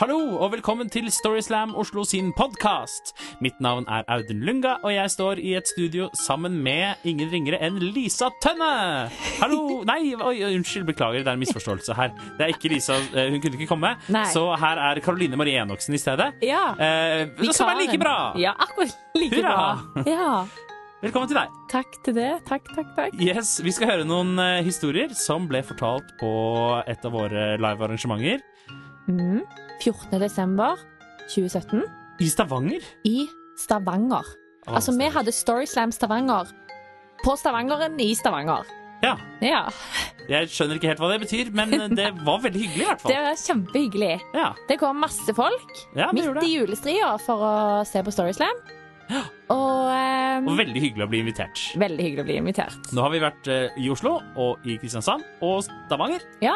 Hallo og velkommen til Storyslam Oslo sin podkast. Mitt navn er Audun Lunga, og jeg står i et studio sammen med ingen ringere enn Lisa Tønne. Hallo Nei, oi, unnskyld, beklager, det er en misforståelse her. Det er ikke Lisa, eh, Hun kunne ikke komme, Nei. så her er Karoline Marie Enoksen i stedet. Ja. Eh, som er like bra. Ja, akkurat like Hurra! bra. Ja. Velkommen til deg. Takk til det. Takk, takk, takk. Yes, Vi skal høre noen eh, historier som ble fortalt på et av våre live-arrangementer Mm. 14. desember 2017 i Stavanger. i Stavanger. Å, Altså, vi hadde Storyslam Stavanger på Stavangeren i Stavanger. Ja, Ja, Jeg skjønner ikke helt hva det betyr, men det var veldig hyggelig i hvert fall. Det var kjempehyggelig. Ja, Det kom masse folk ja midt i julestria for å se på Storyslam. Og um, Og veldig hyggelig å bli invitert. veldig hyggelig å bli invitert. Nå har vi vært eh, i Oslo og i Kristiansand og Stavanger. Ja,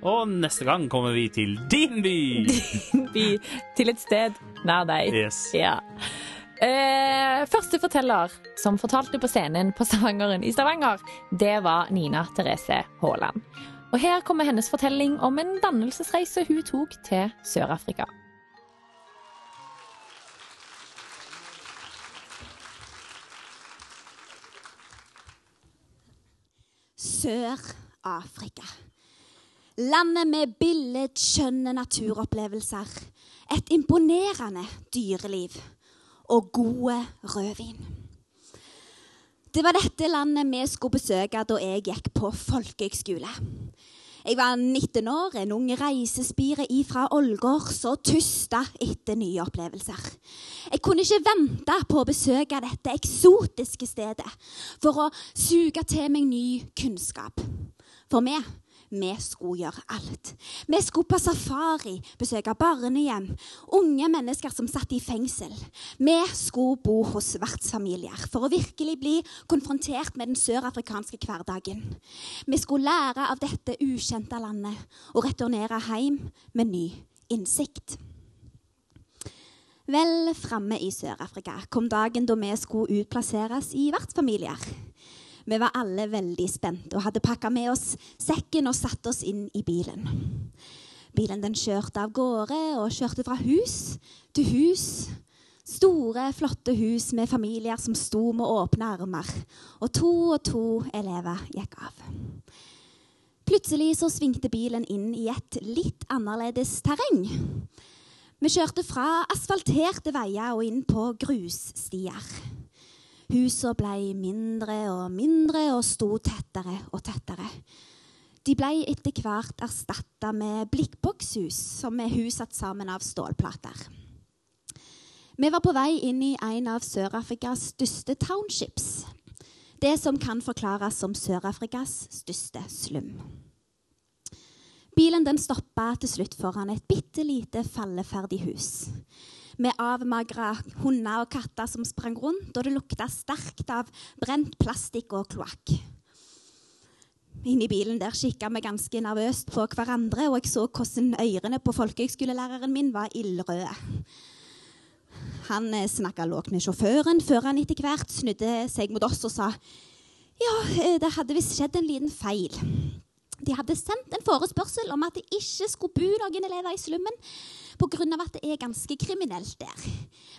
Og neste gang kommer vi til din by. Din by. til et sted nær deg. Yes. Ja. Eh, første forteller som fortalte på scenen på Stavangeren i Stavanger, det var Nina Therese Haaland. Og her kommer hennes fortelling om en dannelsesreise hun tok til Sør-Afrika. Sør-Afrika. Landet med billedskjønne naturopplevelser, et imponerende dyreliv og gode rødvin. Det var dette landet vi skulle besøke da jeg gikk på folkehøgskole. Jeg var 19 år, en ung reisespire ifra Ålgård, så tusta etter nye opplevelser. Jeg kunne ikke vente på å besøke dette eksotiske stedet for å suge til meg ny kunnskap. For vi, vi skulle gjøre alt. Vi skulle på safari, besøke barnehjem, unge mennesker som satt i fengsel. Vi skulle bo hos vertsfamilier for å virkelig bli konfrontert med den sørafrikanske hverdagen. Vi skulle lære av dette ukjente landet og returnere hjem med ny innsikt. Vel framme i Sør-Afrika kom dagen da vi skulle utplasseres i vertsfamilier. Vi var alle veldig spente og hadde pakka med oss sekken og satt oss inn i bilen. Bilen den kjørte av gårde og kjørte fra hus til hus. Store, flotte hus med familier som sto med åpne armer. Og to og to elever gikk av. Plutselig så svingte bilen inn i et litt annerledes terreng. Vi kjørte fra asfalterte veier og inn på grusstier. Husene ble mindre og mindre og sto tettere og tettere. De ble etter hvert erstatta med blikkbokshus, som er hus satt sammen av stålplater. Vi var på vei inn i en av Sør-Afrikas største townships. Det som kan forklares som Sør-Afrikas største slum. Bilen den stoppa til slutt foran et bitte lite falleferdig hus med avmagra hunder og katter som sprang rundt, og det lukta sterkt av brent plastikk og kloakk. Inni bilen der kikka vi ganske nervøst på hverandre, og jeg så hvordan ørene på folkehøgskolelæreren min var ildrøde. Han eh, snakka lågt med sjåføren før han etter hvert snudde seg mot oss og sa ja, eh, det hadde visst skjedd en liten feil. De hadde sendt en forespørsel om at det ikke skulle bo noen elever i slummen pga. at det er ganske kriminelt der.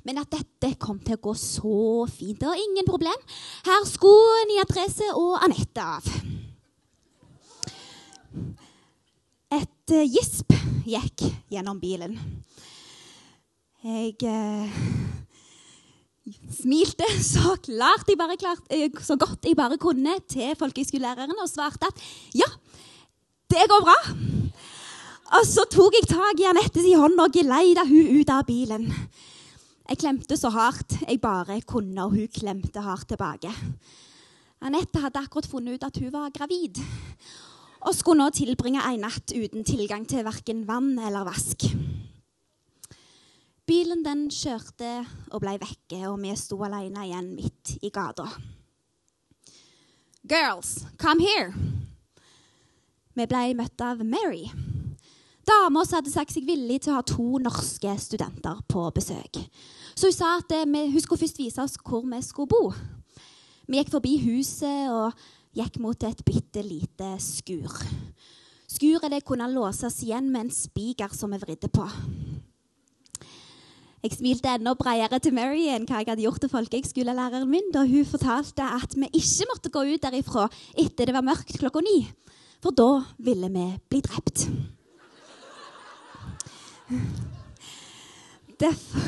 Men at dette kom til å gå så fint. Var ingen problem. Her skulle Nia Therese og Anette av. Et eh, gisp gikk gjennom bilen. Jeg eh, smilte så klart jeg bare klart, eh, så godt jeg bare kunne til folkehøyskolelæreren og svarte at ja, det går bra. Og så tok jeg tak i Anettes i hånden og geleida hun ut av bilen. Jeg klemte så hardt jeg bare kunne, og hun klemte hardt tilbake. Anette hadde akkurat funnet ut at hun var gravid, og skulle nå tilbringe en natt uten tilgang til verken vann eller vask. Bilen den kjørte og ble vekke, og vi sto alene igjen midt i gata. Girls, come here! Vi ble møtt av Mary. Dama som hadde sagt seg villig til å ha to norske studenter på besøk. Så hun sa at eh, vi, hun skulle først vise oss hvor vi skulle bo. Vi gikk forbi huset og gikk mot et bitte lite skur. Skuret det kunne låses igjen med en spiker som vi vridde på. Jeg smilte enda bredere til Mary enn hva jeg hadde gjort til folkehøgskolelæreren min da hun fortalte at vi ikke måtte gå ut derifra etter det var mørkt klokka ni, for da ville vi bli drept. Derfor,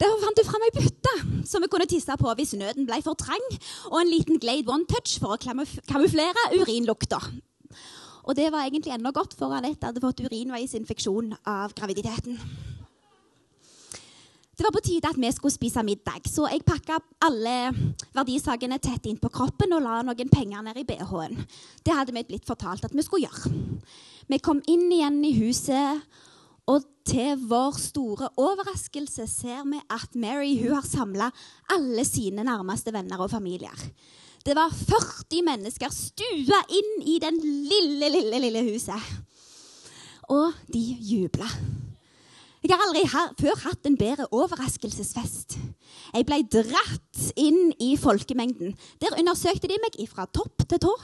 derfor fant hun fram ei bytte som vi kunne tisse på hvis nøden ble for trang, og en liten Glade One Touch for å kamuflere urinlukta. Og det var egentlig enda godt, for Anette hadde fått urinveisinfeksjon av graviditeten. Det var på tide at vi skulle spise middag, så jeg pakka alle verdisakene tett inn på kroppen og la noen penger ned i BH-en. Det hadde vi blitt fortalt at vi skulle gjøre. Vi kom inn igjen i huset, og til vår store overraskelse ser vi at Mary hun har samla alle sine nærmeste venner og familier. Det var 40 mennesker stua inn i den lille, lille, lille huset. Og de jubla. Jeg har aldri før hatt en bedre overraskelsesfest. Jeg ble dratt inn i folkemengden. Der undersøkte de meg fra topp til tå.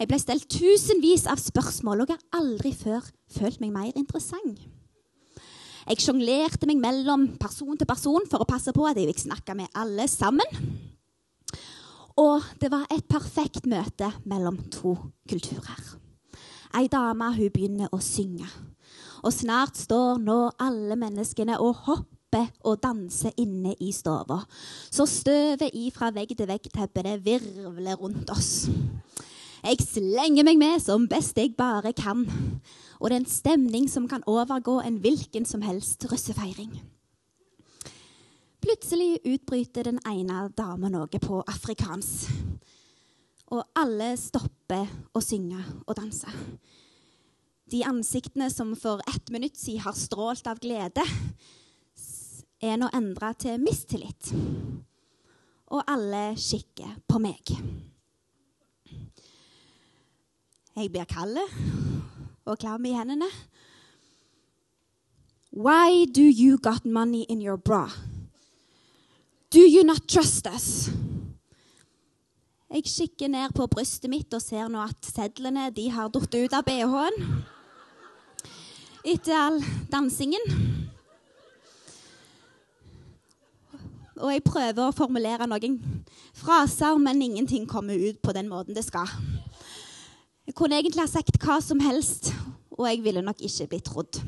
Jeg ble stelt tusenvis av spørsmål, og jeg har aldri før følt meg mer interessant. Jeg sjonglerte meg mellom person til person for å passe på at jeg fikk snakke med alle sammen. Og det var et perfekt møte mellom to kulturer. Ei dame hun begynner å synge. Og snart står nå alle menneskene og hopper og danser inne i stua. Så støvet ifra vegg til vegg-teppet virvler rundt oss. Jeg slenger meg med som best jeg bare kan. Og det er en stemning som kan overgå en hvilken som helst russefeiring. Plutselig utbryter den ene damen noe på afrikansk. Og alle stopper å synge og danse. De ansiktene som for ett minutt siden har strålt av glede, er nå endra til mistillit. Og alle kikker på meg. Jeg blir kald og klam i hendene. Why do you got money in your bra? Do you not trust us? Jeg kikker ned på brystet mitt og ser nå at sedlene de har falt ut av bh-en etter all dansingen. Og jeg prøver å formulere noen fraser, men ingenting kommer ut på den måten det skal. Jeg kunne egentlig ha sagt hva som helst, og jeg ville nok ikke blitt trodd.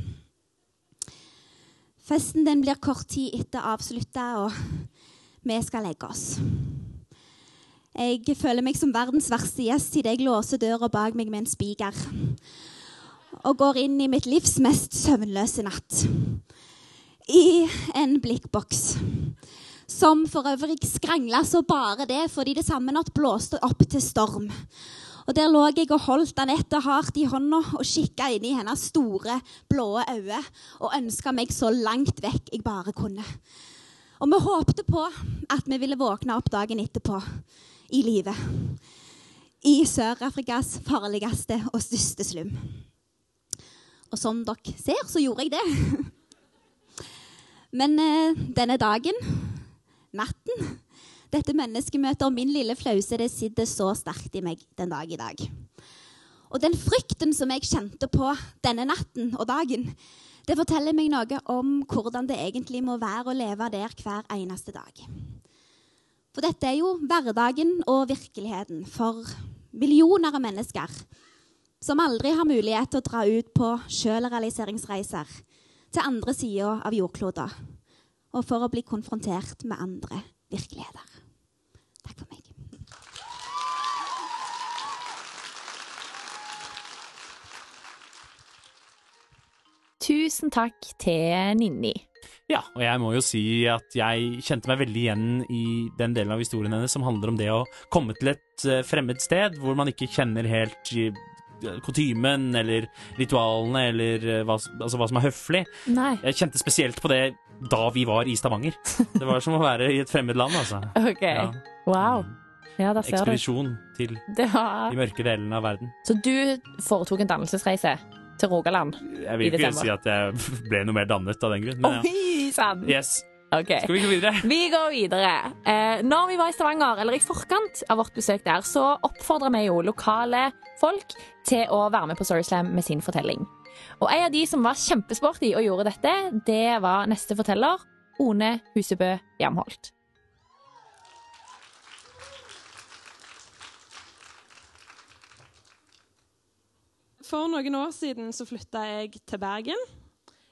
Festen den blir kort tid etter avslutta, og vi skal legge oss. Jeg føler meg som verdens verste gjest idet jeg låser døra bak meg med en spiker og går inn i mitt livs mest søvnløse natt. I en blikkboks. Som for øvrig skrangla så bare det fordi det samme natt blåste opp til storm. Og Der lå jeg og holdt Anette hardt i hånda og kikka inn i hennes store, blå øyne og ønska meg så langt vekk jeg bare kunne. Og vi håpte på at vi ville våkne opp dagen etterpå i live. I Sør-Afrikas farligste og største slum. Og som dere ser, så gjorde jeg det. Men eh, denne dagen, natten, dette menneskemøtet og min lille flause, det sitter så sterkt i meg den dag i dag. Og den frykten som jeg kjente på denne natten og dagen, det forteller meg noe om hvordan det egentlig må være å leve der hver eneste dag. For dette er jo hverdagen og virkeligheten for millioner av mennesker som aldri har mulighet til å dra ut på sjølrealiseringsreiser til andre sida av jordkloda, og for å bli konfrontert med andre virkeligheter. Takk for meg. Tusen takk til Ninni. Ja, og jeg må jo si at jeg kjente meg veldig igjen i den delen av historien hennes som handler om det å komme til et eh, fremmed sted hvor man ikke kjenner helt kutymen eller ritualene eller eh, hva, altså hva som er høflig. Nei. Jeg kjente spesielt på det da vi var i Stavanger. Det var som å være i et fremmed land, altså. Ok, Ja. wow. Ja, der ser du. Ekspedisjon til Det var... de mørke delene av verden. Så du foretok en dannelsesreise til Rogaland? Jeg vil ikke si at jeg ble noe mer dannet av den grunn, men ja. Oi sann! Yes. Ok. Skal vi gå videre? Vi går videre. Eh, når vi var i Stavanger, eller i forkant av vårt besøk der, så oppfordra vi jo lokale folk til å være med på Storyslam med sin fortelling. Og en av de som var kjempesporty og gjorde dette, det var neste forteller, One Husebø Jamholt. For noen år siden så flytta jeg til Bergen.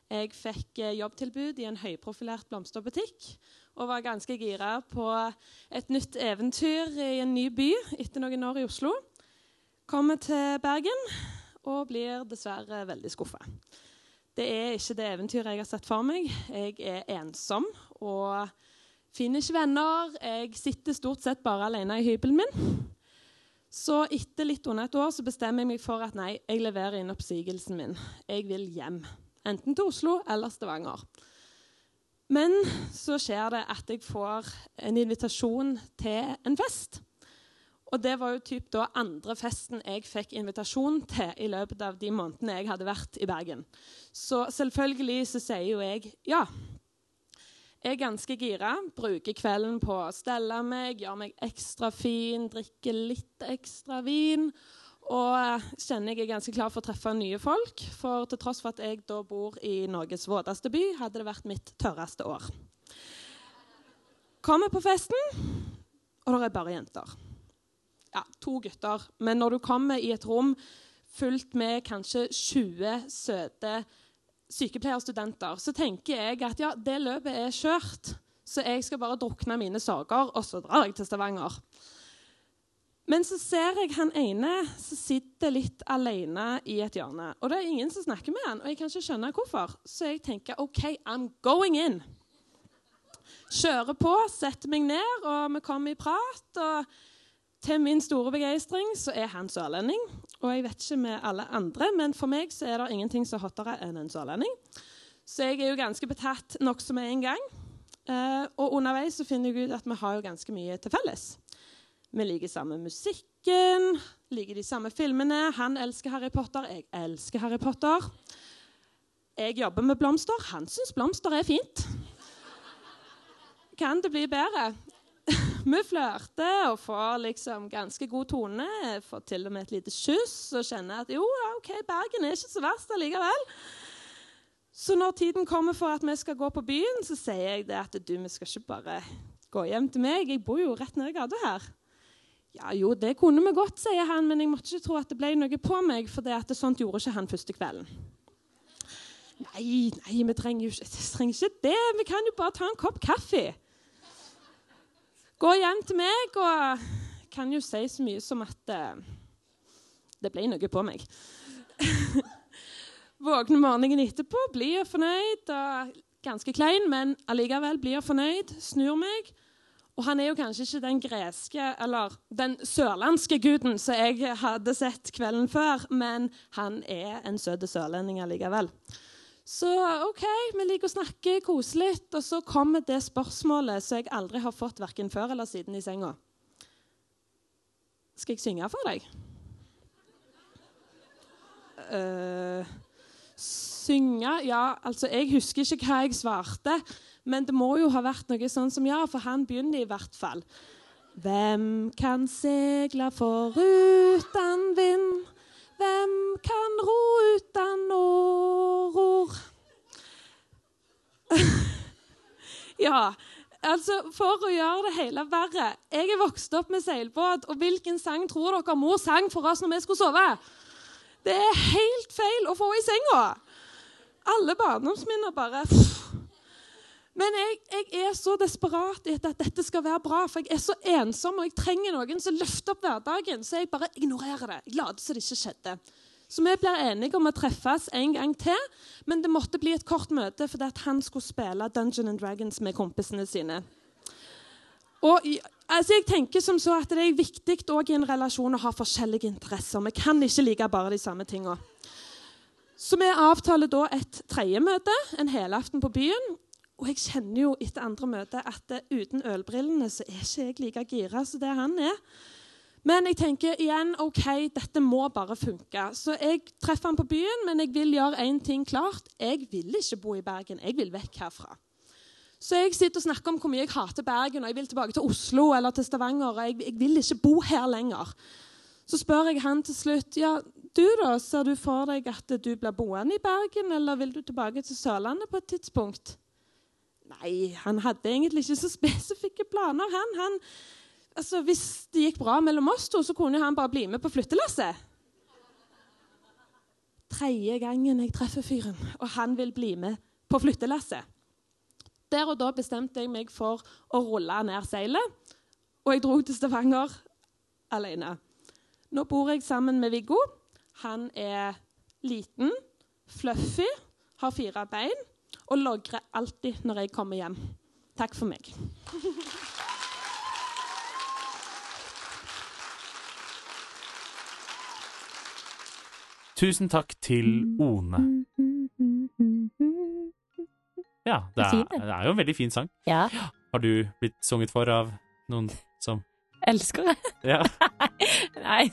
Jeg fikk eh, jobbtilbud i en høyprofilert blomsterbutikk og var ganske gira på et nytt eventyr i en ny by etter noen år i Oslo. Kommer til Bergen og blir dessverre veldig skuffa. Det er ikke det eventyret jeg har sett for meg. Jeg er ensom og finner ikke venner. Jeg sitter stort sett bare alene i hybelen min. Så etter litt under et år så bestemmer jeg meg for at nei, jeg leverer inn oppsigelsen min. Jeg vil hjem. Enten til Oslo eller Stavanger. Men så skjer det at jeg får en invitasjon til en fest. Og det var jo typ da andre festen jeg fikk invitasjon til i løpet av de månedene jeg hadde vært i Bergen. Så selvfølgelig så sier jo jeg ja. Jeg er ganske gira. Bruker kvelden på å stelle meg, gjøre meg ekstra fin, drikke litt ekstra vin. Og kjenner jeg er ganske klar for å treffe nye folk. For til tross for at jeg da bor i Norges våteste by, hadde det vært mitt tørreste år. Kommer på festen, og det er bare jenter. Ja, to gutter. Men når du kommer i et rom fullt med kanskje 20 søte sykepleierstudenter, så tenker jeg at ja, det løpet er kjørt. Så jeg skal bare drukne mine sorger, og så drar jeg til Stavanger. Men så ser jeg han ene som sitter litt alene i et hjørne. Og det er ingen som snakker med han, og jeg kan ikke skjønne hvorfor. Så jeg tenker OK, I'm going in. Kjører på, setter meg ned, og vi kommer i prat. og til min store begeistring så er han sørlending. Og jeg vet ikke med alle andre, men for meg så er det ingenting så hottere enn en sørlending. Så jeg er jo ganske betatt nokså med en gang. Eh, og underveis så finner jeg ut at vi har jo ganske mye til felles. Vi liker samme musikken, liker de samme filmene. Han elsker Harry Potter, jeg elsker Harry Potter. Jeg jobber med blomster. Han syns blomster er fint. Kan det bli bedre? Vi flørter og får liksom ganske god tone. Får til og med et lite kyss og kjenner at jo, ok, Bergen er ikke så verst allikevel. Så når tiden kommer for at vi skal gå på byen, så sier jeg det at du, vi skal ikke bare gå hjem til meg. Jeg bor jo rett nedi gata her. Ja, jo, det kunne vi godt, sier han, men jeg måtte ikke tro at det ble noe på meg, for det at det sånt gjorde ikke han første kvelden. Nei, nei, vi trenger jo ikke, trenger ikke det. Vi kan jo bare ta en kopp kaffe. Gå hjem til meg og kan jo si så mye som at uh, det ble noe på meg. Våkne morgenen etterpå, blir fornøyd og ganske klein, men allikevel blir fornøyd. Snur meg og han er jo kanskje ikke den greske eller den sørlandske guden som jeg hadde sett kvelden før, men han er en søt sørlending allikevel. Så OK, vi liker å snakke koselig, og så kommer det spørsmålet som jeg aldri har fått verken før eller siden i senga. Skal jeg synge for deg? Uh, synge Ja, altså, jeg husker ikke hva jeg svarte. Men det må jo ha vært noe sånn som ja, for han begynner i hvert fall. Hvem kan segle foruten vind? Hvem kan ro uten åror? ja, altså For å gjøre det hele verre Jeg er vokst opp med seilbåt, og hvilken sang tror dere mor sang for oss når vi skulle sove? Det er helt feil å få i senga. Alle barndomsminner bare pff, men jeg, jeg, er så desperat etter at dette skal være bra, for jeg er så ensom og jeg trenger noen som løfter opp hverdagen. Så jeg bare ignorerer det. Jeg later som det ikke skjedde. Så vi blir enige om å treffes en gang til, men det måtte bli et kort møte fordi han skulle spille Dungeon and Dragons med kompisene sine. Og altså, jeg tenker som så at Det er viktig i en relasjon å ha forskjellige interesser. Vi kan ikke like bare de samme tingene. Så vi avtaler da et tredje møte, en helaften på byen. Og jeg kjenner jo etter andre møter at uten ølbrillene så er ikke jeg like gira som det han er. Men jeg tenker igjen OK, dette må bare funke. Så jeg treffer han på byen, men jeg vil gjøre én ting klart. Jeg vil ikke bo i Bergen. Jeg vil vekk herfra. Så jeg sitter og snakker om hvor mye jeg hater Bergen, og jeg vil tilbake til Oslo eller til Stavanger. og jeg, jeg vil ikke bo her lenger. Så spør jeg han til slutt ja, du, da? Ser du for deg at du blir boende i Bergen, eller vil du tilbake til Sørlandet på et tidspunkt? Nei, han hadde egentlig ikke så spesifikke planer, han. han altså, hvis det gikk bra mellom oss to, så kunne han bare bli med på flyttelasset. Tredje gangen jeg treffer fyren, og han vil bli med på flyttelasset. Der og da bestemte jeg meg for å rulle ned seilet, og jeg dro til Stavanger alene. Nå bor jeg sammen med Viggo. Han er liten, fluffy, har fire bein og logrer alltid når jeg kommer hjem. Takk for meg. Tusen takk til One. Ja, det er, det. er jo en veldig fin sang. Ja. Har du blitt sunget for av noen som Elsker det. Ja. Nei,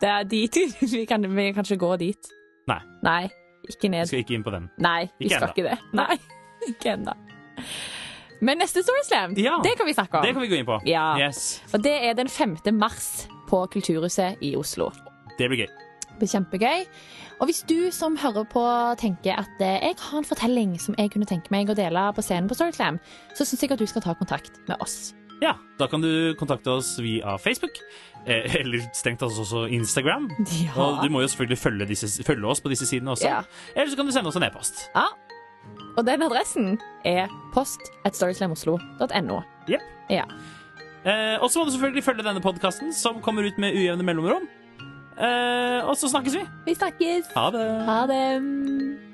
det er dit vi kan, vi kan ikke gå dit. Nei. Nei, ikke Vi skal ikke inn på den. Nei, vi skal enda. ikke det. Nei, ikke ennå. Men neste Storyslam, Ja, det kan vi snakke om. Det kan vi gå inn på. Ja. Yes. Og det er den 5. mars på Kulturhuset i Oslo. Det blir gøy. Det blir kjempegøy. Og hvis du som hører på tenker at eh, jeg har en fortelling som jeg kunne tenke meg å dele på scenen på Storyslam, så syns jeg at du skal ta kontakt med oss. Ja, da kan du kontakte oss via Facebook, eh, eller strengt tatt også Instagram. Og du må jo selvfølgelig følge, disse, følge oss på disse sidene også. Ja. Eller så kan du sende oss en e-post. Ja. Og den adressen er post at storyslamoslo.no. Yep. Ja. Eh, og så må du selvfølgelig følge denne podkasten, som kommer ut med ujevne mellomrom. Eh, og så snakkes vi. Vi snakkes. Ha det. Ha det.